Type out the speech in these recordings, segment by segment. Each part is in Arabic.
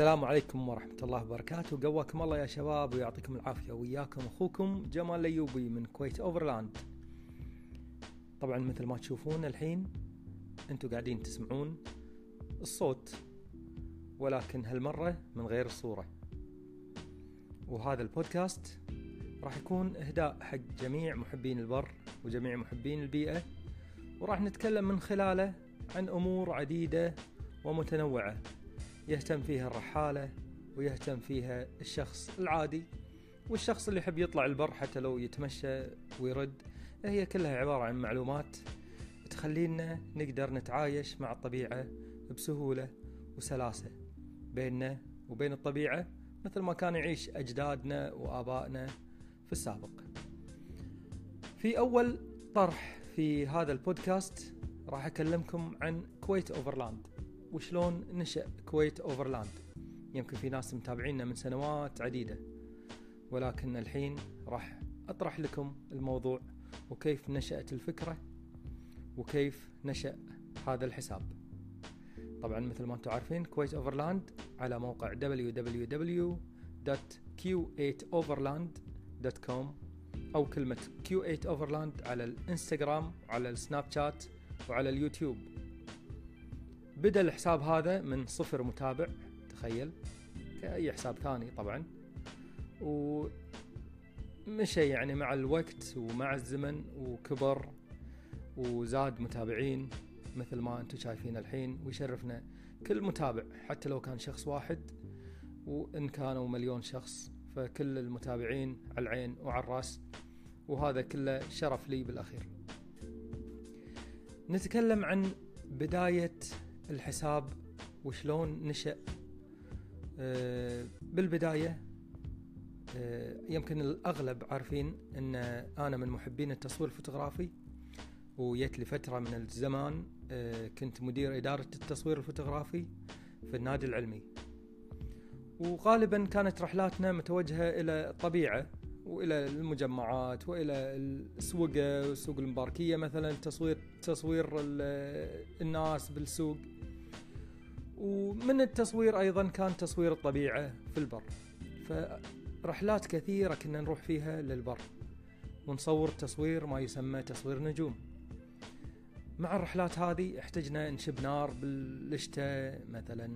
السلام عليكم ورحمة الله وبركاته. قواكم الله يا شباب ويعطيكم العافية. وياكم أخوكم جمال ليوبي من كويت أوفرلاند. طبعا مثل ما تشوفون الحين أنتم قاعدين تسمعون الصوت ولكن هالمرة من غير الصورة وهذا البودكاست راح يكون إهداء حق جميع محبين البر وجميع محبين البيئة وراح نتكلم من خلاله عن أمور عديدة ومتنوعة. يهتم فيها الرحالة ويهتم فيها الشخص العادي والشخص اللي يحب يطلع البر حتى لو يتمشى ويرد. هي كلها عبارة عن معلومات تخلينا نقدر نتعايش مع الطبيعة بسهولة وسلاسة بيننا وبين الطبيعة مثل ما كان يعيش أجدادنا وآبائنا في السابق. في أول طرح في هذا البودكاست راح أكلمكم عن Kuwait Overland. وشلون نشأ Kuwait Overland. يمكن في ناس متابعينا من سنوات عديدة. ولكن الحين راح أطرح لكم الموضوع وكيف نشأت الفكرة وكيف نشأ هذا الحساب. طبعا مثل ما أنتم عارفين Kuwait Overland على موقع www.q8overland.com أو كلمة Q8 overland على الإنستغرام وعلى السناب شات وعلى اليوتيوب. بدأ الحساب هذا من صفر متابع تخيل. كأي حساب ثاني طبعا. ومشى يعني مع الوقت ومع الزمن وكبر وزاد متابعين مثل ما أنتم شايفين الحين ويشرفنا كل متابع حتى لو كان شخص واحد. وإن كانوا مليون شخص فكل المتابعين على العين وعلى الرأس. وهذا كله شرف لي بالأخير. نتكلم عن بداية الحساب وشلون نشأ. أه بالبداية أه يمكن الأغلب عارفين أن أنا من محبين التصوير الفوتوغرافي وجت لي فترة من الزمان أه كنت مدير إدارة التصوير الفوتوغرافي في النادي العلمي. وغالبا كانت رحلاتنا متوجهة إلى الطبيعة وإلى المجمعات وإلى السوقه والسوق المباركية مثلا تصوير تصوير الناس بالسوق. ومن التصوير أيضا كان تصوير الطبيعة في البر. فرحلات كثيرة كنا نروح فيها للبر. ونصور تصوير ما يسمى تصوير نجوم. مع الرحلات هذه احتجنا نشب نار بالشتاء مثلا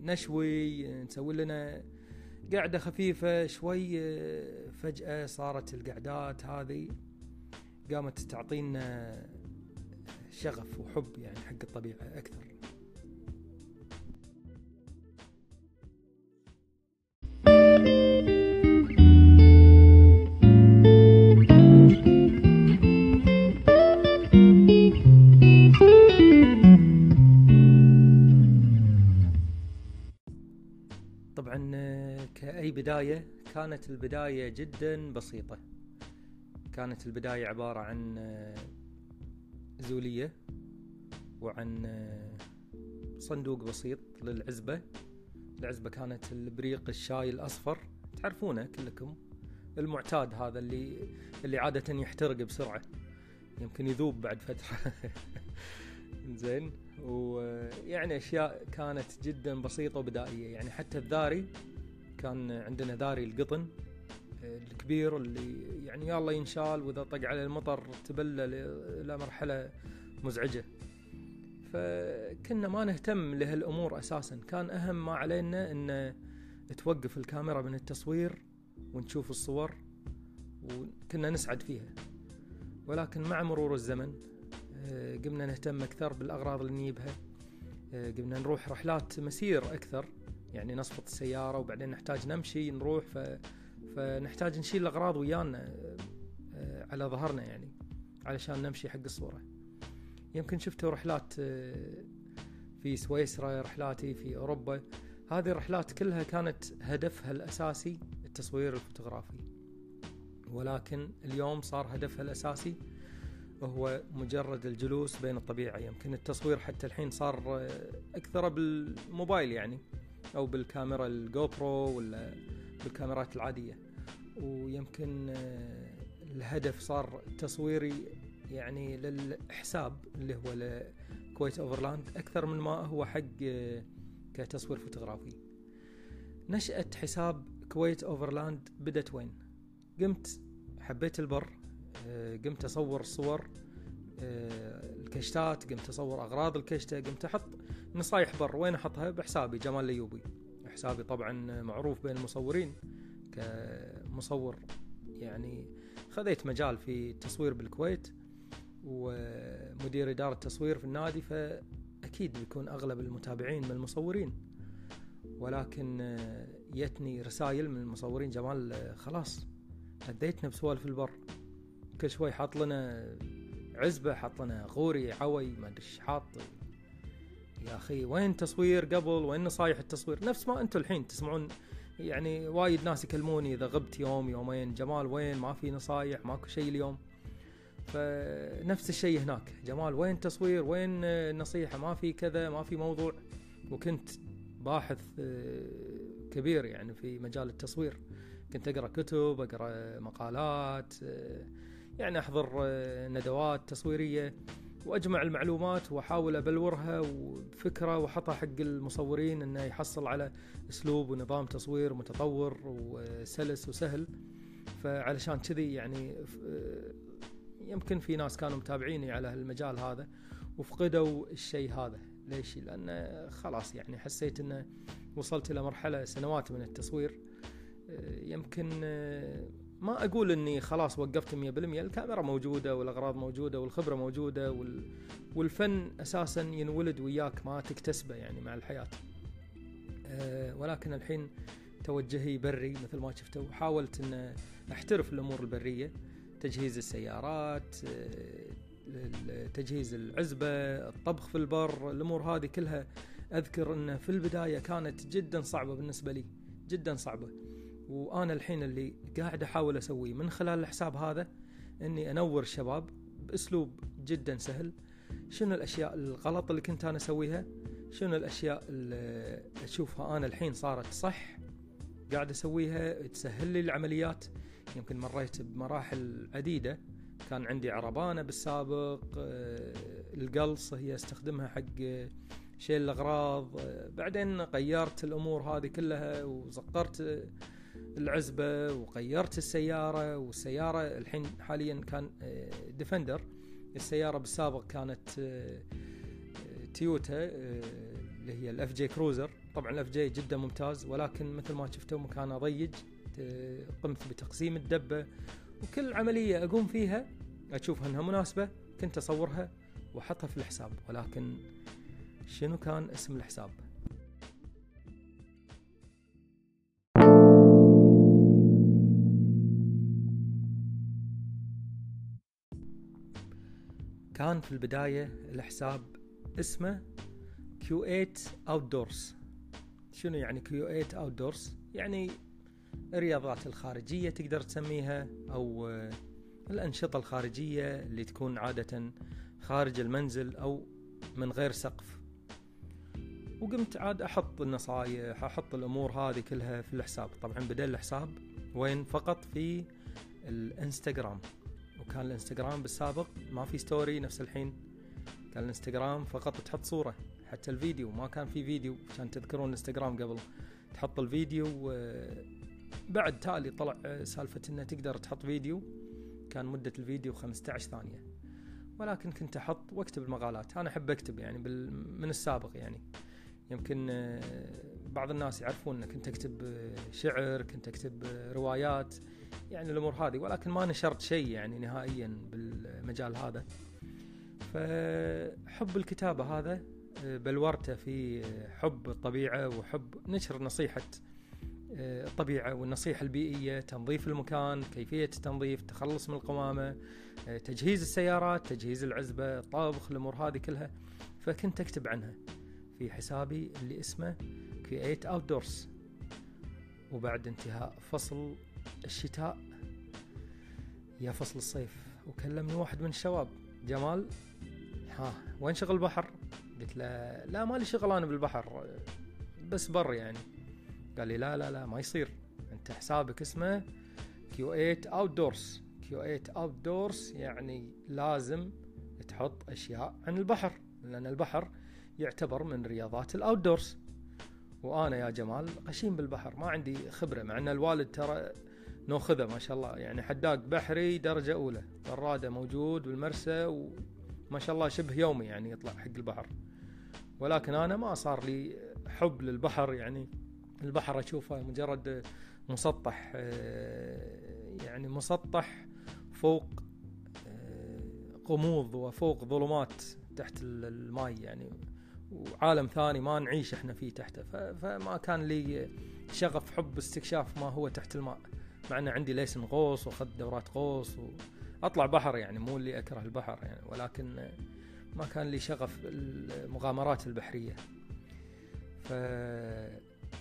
نشوي نسوي لنا قعدة خفيفة شوي فجأة صارت القعدات هذه قامت تعطينا شغف وحب يعني حق الطبيعة أكثر. كأي بداية كانت البداية جدا بسيطة. كانت البداية عبارة عن زولية وعن صندوق بسيط للعزبة. العزبة كانت البريق الشاي الأصفر. تعرفونه كلكم؟ المعتاد هذا اللي اللي عادة يحترق بسرعة. يمكن يذوب بعد فترة. زين ويعني أشياء كانت جدا بسيطة وبدائية. يعني حتى الذاري كان عندنا ذاري القطن الكبير اللي يعني يلا ينشال وإذا طق على المطر تبلل إلى مرحلة مزعجة. فكنا ما نهتم لهالأمور أساسا. كان أهم ما علينا إن توقف الكاميرا من التصوير ونشوف الصور وكنا نسعد فيها. ولكن مع مرور الزمن قمنا نهتم أكثر بالأغراض اللي نجيبها قمنا نروح رحلات مسير أكثر. يعني نصفط السيارة وبعدين نحتاج نمشي نروح ف... فنحتاج نشيل الأغراض ويانا على ظهرنا يعني علشان نمشي حق الصورة. يمكن شفتوا رحلات في سويسرا رحلاتي في أوروبا. هذه الرحلات كلها كانت هدفها الأساسي التصوير الفوتوغرافي. ولكن اليوم صار هدفها الأساسي هو مجرد الجلوس بين الطبيعة. يمكن التصوير حتى الحين صار أكثر بالموبايل يعني. أو بالكاميرا ال GoPro ولا بالكاميرات العادية. ويمكن الهدف صار تصويري يعني للحساب اللي هو ل Kuwait Overland أكثر من ما هو حق كتصوير فوتوغرافي. نشأة حساب Kuwait Overland بدت وين؟ قمت حبيت البر آه، قمت أصور صور آه، الكشتات قمت أصور أغراض الكشتة قمت أحط نصايح بر وين أحطها؟ بحسابي جمال ليوبي حسابي طبعا معروف بين المصورين كمصور يعني خذيت مجال في التصوير بالكويت ومدير إدارة تصوير في النادي فأكيد بيكون أغلب المتابعين من المصورين. ولكن يتني رسائل من المصورين جمال خلاص أديتنا بسوالف البر. كل شوي حاط لنا عزبة حاط لنا غوري عوي ما أدري حاط. يا أخي وين تصوير قبل؟ وين نصايح التصوير؟ نفس ما أنتم الحين تسمعون يعني وايد ناس يكلموني إذا غبت يوم يومين جمال وين؟ ما في نصايح ماكو شيء اليوم. فنفس الشيء هناك جمال وين تصوير وين النصيحة؟ ما في كذا ما في موضوع. وكنت باحث آه، كبير يعني في مجال التصوير. كنت أقرأ كتب أقرأ مقالات آه، يعني أحضر آه، ندوات تصويرية. وأجمع المعلومات وأحاول أبلورها وفكرة وأحطها حق المصورين إنه يحصل على أسلوب ونظام تصوير متطور وسلس وسهل. فعلشان كذي يعني يمكن في ناس كانوا متابعيني على المجال هذا وفقدوا الشيء هذا. ليش؟ لأن خلاص يعني حسيت أنه وصلت إلى مرحلة سنوات من التصوير. يمكن ما أقول إني خلاص وقفت 100% الكاميرا موجودة والأغراض موجودة والخبرة موجودة وال... والفن أساسا ينولد وياك ما تكتسبه يعني مع الحياة. أه ولكن الحين توجهي بري مثل ما شفتوا حاولت إن أحترف الأمور البرية تجهيز السيارات أه تجهيز العزبة الطبخ في البر الأمور هذه كلها أذكر إن في البداية كانت جدا صعبة بالنسبة لي جدا صعبة. وأنا الحين اللي قاعد أحاول أسويه. من خلال الحساب هذا إني أنور الشباب بأسلوب جدا سهل. شنو الأشياء الغلط اللي كنت أنا أسويها؟ شنو الأشياء اللي أشوفها أنا الحين صارت صح قاعد أسويها؟ تسهل لي العمليات. يمكن مريت بمراحل عديدة. كان عندي عربانة بالسابق آه، القلص هي أستخدمها حق شيل الأغراض آه، بعدين غيرت الأمور هذه كلها وصغرت العزبة وغيرت السيارة والسيارة الحين حاليا كان Defender آه، السيارة بالسابق كانت آه، آه، تويوتا اللي هي ال FJ Cruiser طبعا ال FJ جدا ممتاز ولكن مثل ما شفتوا مكانه ضيق قمت بتقسيم الدبة وكل عملية أقوم فيها أشوفها إنها مناسبة كنت أصورها وأحطها في الحساب. ولكن شنو كان اسم الحساب؟ كان في البداية الحساب اسمه Q8 Outdoors. شنو يعني Q8 Outdoors يعني الرياضات الخارجية تقدر تسميها أو الأنشطة الخارجية اللي تكون عادة خارج المنزل أو من غير سقف. وقمت عاد أحط النصايح أحط الأمور هذه كلها في الحساب. طبعا بدأ الحساب وين؟ فقط في الإنستغرام. وكان الانستغرام بالسابق ما في ستوري نفس الحين. كان الانستغرام فقط تحط صورة حتى الفيديو ما كان في فيديو عشان تذكرون الانستغرام قبل. تحط الفيديو بعد تالي طلع سالفة إنه تقدر تحط فيديو. كان مدة الفيديو 15 ثانية. ولكن كنت أحط وأكتب المقالات. أنا أحب أكتب يعني من السابق يعني. يمكن بعض الناس يعرفون كنت أكتب شعر كنت أكتب روايات. يعني الأمور هذه ولكن ما نشرت شيء يعني نهائيا بالمجال هذا. فحب الكتابة هذا بلورته في حب الطبيعة وحب نشر نصيحة الطبيعة والنصيحة البيئية تنظيف المكان كيفية التنظيف تخلص من القمامة تجهيز السيارات تجهيز العزبة طبخ الأمور هذه كلها. فكنت أكتب عنها في حسابي اللي اسمه Create Outdoors. وبعد انتهاء فصل الشتاء يا فصل الصيف. وكلمني واحد من الشباب جمال. ها وين شغل البحر؟ قلت له لا مالي شغل أنا بالبحر بس بر يعني. قال لي لا لا لا ما يصير. أنت حسابك اسمه كيو 8 اوت دورز كيو 8 اوت دورز يعني لازم تحط أشياء عن البحر لأن البحر يعتبر من رياضات ال outdoors وأنا يا جمال غشيم بالبحر ما عندي خبرة مع إن الوالد ترى ناخذه ما شاء الله. يعني حداق بحري درجة أولى. طراده موجود بالمرسى وما شاء الله شبه يومي يعني يطلع حق البحر. ولكن أنا ما صار لي حب للبحر يعني. البحر أشوفه مجرد مسطح آه، يعني مسطح فوق آه، غموض وفوق ظلمات تحت الماء يعني. وعالم ثاني ما نعيش إحنا فيه تحته. فما كان لي شغف حب استكشاف ما هو تحت الماء. مع إن عندي ليسن غوص واخذت دورات غوص واطلع بحر يعني مو اللي أكره البحر يعني ولكن ما كان لي شغف المغامرات البحرية. ف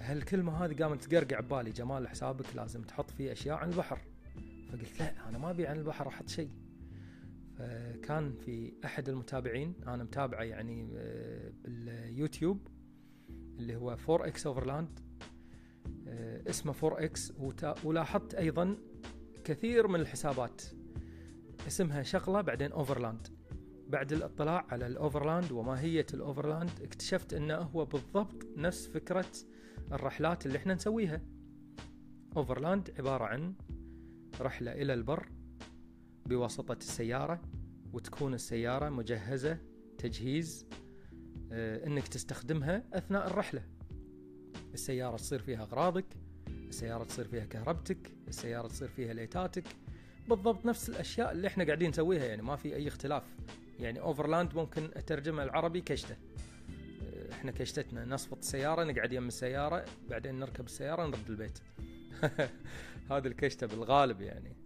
هالكلمة هذه قامت تقرقع ببالي. جمال حسابك لازم تحط فيه أشياء عن البحر. فقلت لا أنا ما أبي عن البحر أحط شيء. فكان في أحد المتابعين أنا متابعه يعني آه، باليوتيوب اللي هو 4X Overland. اسمه 4X. ولاحظت أيضا كثير من الحسابات اسمها شغلة بعدين overland. بعد الاطلاع على ال overland وماهية ال overland اكتشفت إنه هو بالضبط نفس فكرة الرحلات اللي إحنا نسويها. overland عبارة عن رحلة إلى البر بواسطة السيارة وتكون السيارة مجهزة تجهيز آه إنك تستخدمها أثناء الرحلة. السيارة تصير فيها أغراضك السيارة تصير فيها كهربتك السيارة تصير فيها ليتاتك. بالضبط نفس الأشياء اللي إحنا قاعدين نسويها يعني ما في أي اختلاف. يعني اوفرلاند ممكن أترجمها العربي كشتة. إحنا كشتتنا نصفط السياره نقعد يم السيارة بعدين نركب السيارة نرد البيت. هذا الكشتة بالغالب يعني.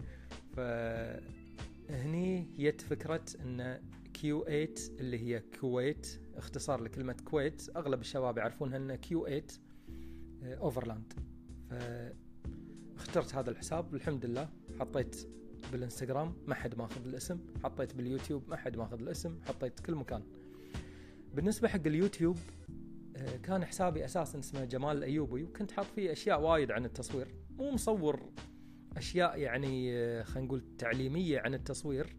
فهني جت فكرة إن Q8 اللي هي كويت اختصار لكلمة كويت أغلب الشباب يعرفونها ان Q8 Overland فاخترت هذا الحساب الحمد لله. حطيت بالإنستغرام ما حد ماخذ الاسم. حطيت باليوتيوب ما حد ماخذ الاسم. حطيت كل مكان. بالنسبة حق اليوتيوب آه، كان حسابي أساسا اسمه جمال الايوبي وكنت حاط فيه أشياء وايد عن التصوير. مو مصور أشياء يعني آه، خلينا نقول تعليمية عن التصوير.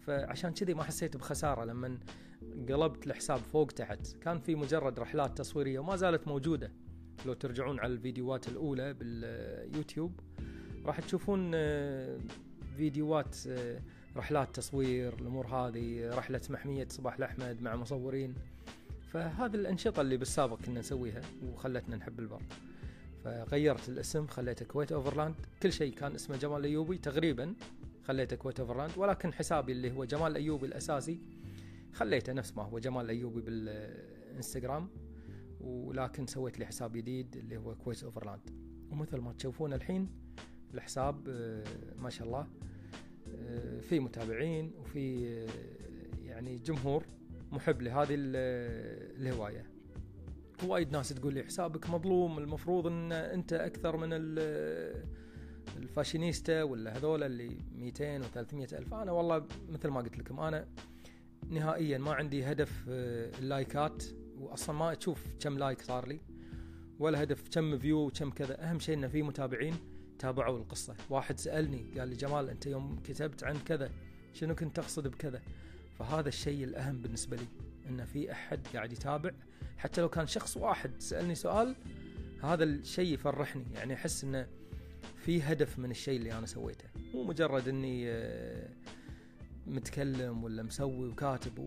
فعشان كذي ما حسيت بخسارة. لما قلبت الحساب فوق تحت كان في مجرد رحلات تصويرية وما زالت موجودة. لو ترجعون على الفيديوهات الأولى باليوتيوب راح تشوفون آه، فيديوهات رحلات تصوير الأمور هذه رحلة محمية صباح الأحمد مع مصورين. فهذه الأنشطة اللي بالسابق كنا نسويها وخلتنا نحب البر. فغيرت الاسم خليته كويت Overland كل شيء كان اسمه جمال الايوبي تقريبا خليته كويت Overland ولكن حسابي اللي هو جمال الايوبي الأساسي خليته نفس ما هو جمال الايوبي بالإنستغرام. ولكن سويت لي حساب جديد اللي هو كويت Overland. ومثل ما تشوفون الحين الحساب آه، ما شاء الله آه، في متابعين وفي آه، يعني جمهور محب لهذه الهواية. وايد ناس تقول لي حسابك مظلوم المفروض إن أنت أكثر من الفاشينيستا ولا هذول اللي 200 و300 ألف. أنا والله مثل ما قلت لكم أنا نهائيا ما عندي هدف اللايكات. واصلا ما أشوف كم like صار لي ولا هدف كم view وكم كذا. أهم شيء إنه في متابعين تابعوا القصة. واحد سألني قال لي جمال أنت يوم كتبت عن كذا شنو كنت تقصد بكذا؟ فهذا الشيء الأهم بالنسبة لي أن في أحد قاعد يتابع. حتى لو كان شخص واحد سألني سؤال هذا الشيء يفرحني. يعني أحس أنه في هدف من الشيء اللي أنا سويته. مو مجرد أني آه، متكلم ولا مسوي وكاتب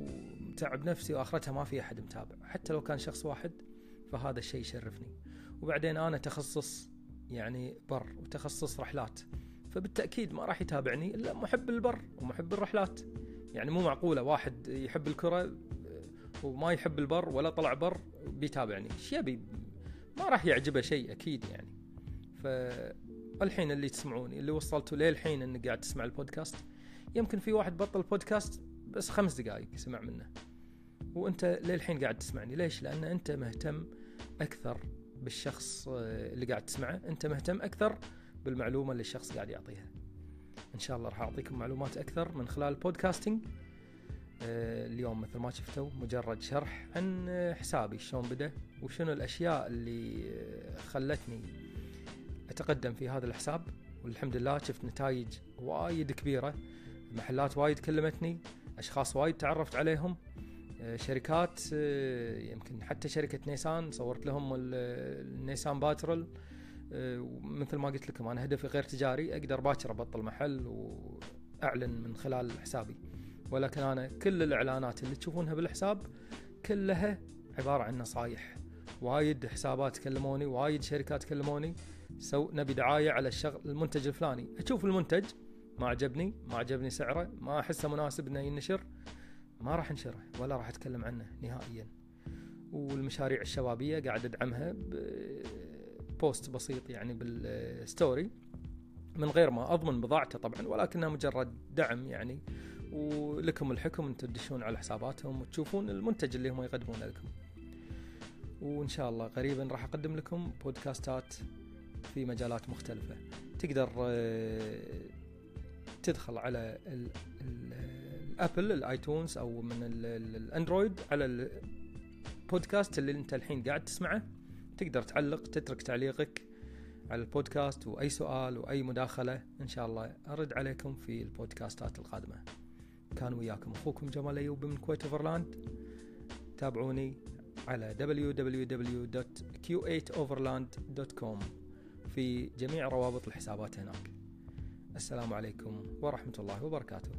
ومتعب نفسي وآخرتها ما في أحد متابع. حتى لو كان شخص واحد فهذا الشيء يشرفني. وبعدين أنا تخصص يعني بر وتخصص رحلات. فبالتأكيد ما راح يتابعني إلا محب البر ومحب الرحلات. يعني مو معقولة واحد يحب الكرة وما يحب البر ولا طلع بر بيتابعني. إيش يبي؟ ما راح يعجبه شيء أكيد يعني. فالحين اللي تسمعوني اللي وصلتوا للحين انك قاعد تسمع البودكاست يمكن في واحد بطل بودكاست بس خمس دقائق سمع منه. وانت للحين قاعد تسمعني. ليش؟ لأن انت مهتم أكثر بالشخص آه، اللي قاعد تسمعه. انت مهتم أكثر بالمعلومة اللي الشخص قاعد يعطيها. إن شاء الله راح أعطيكم معلومات أكثر من خلال البودكاستنج آه، اليوم مثل ما شفتوا مجرد شرح عن حسابي. شلون بدأ؟ وشنو الأشياء اللي آه، خلتني أتقدم في هذا الحساب؟ والحمد لله شفت نتائج وايد كبيرة. محلات وايد كلمتني. أشخاص وايد تعرفت عليهم. آه، شركات آه، يمكن حتى شركة نيسان صورت لهم ال- النيسان باترول آه، مثل ما قلت لكم أنا هدفي غير تجاري أقدر باكر أبطل محل وأعلن من خلال حسابي. ولكن أنا كل الإعلانات اللي تشوفونها بالحساب كلها عبارة عن نصايح. وايد حسابات كلموني وايد شركات كلموني so نبي دعاية على الشغل المنتج الفلاني. أشوف المنتج ما عجبني ما عجبني سعره ما أحسه مناسب إنه ينشر. ما راح انشره ولا راح اتكلم عنه نهائيا. والمشاريع الشبابية قاعد ادعمها post بسيط يعني بال story من غير ما أضمن بضاعته طبعا ولكنها مجرد دعم يعني. ولكم الحكم أنتم تدشون على حساباتهم وتشوفون المنتج اللي هم يقدمونه لكم. وإن شاء الله قريبا راح أقدم لكم بودكاستات في مجالات مختلفة. تقدر آه، تدخل على ال- ال- ال Apple ال iTunes أو من ال- ال- ال Android على البودكاست اللي أنت الحين قاعد تسمعه. تقدر تعلق تترك تعليقك على البودكاست وأي سؤال وأي مداخلة. إن شاء الله أرد عليكم في البودكاستات القادمة. كان وياكم أخوكم جمال أيوب من كويت Overland. تابعوني على www.q8overland.com في جميع روابط الحسابات هناك. السلام عليكم ورحمة الله وبركاته.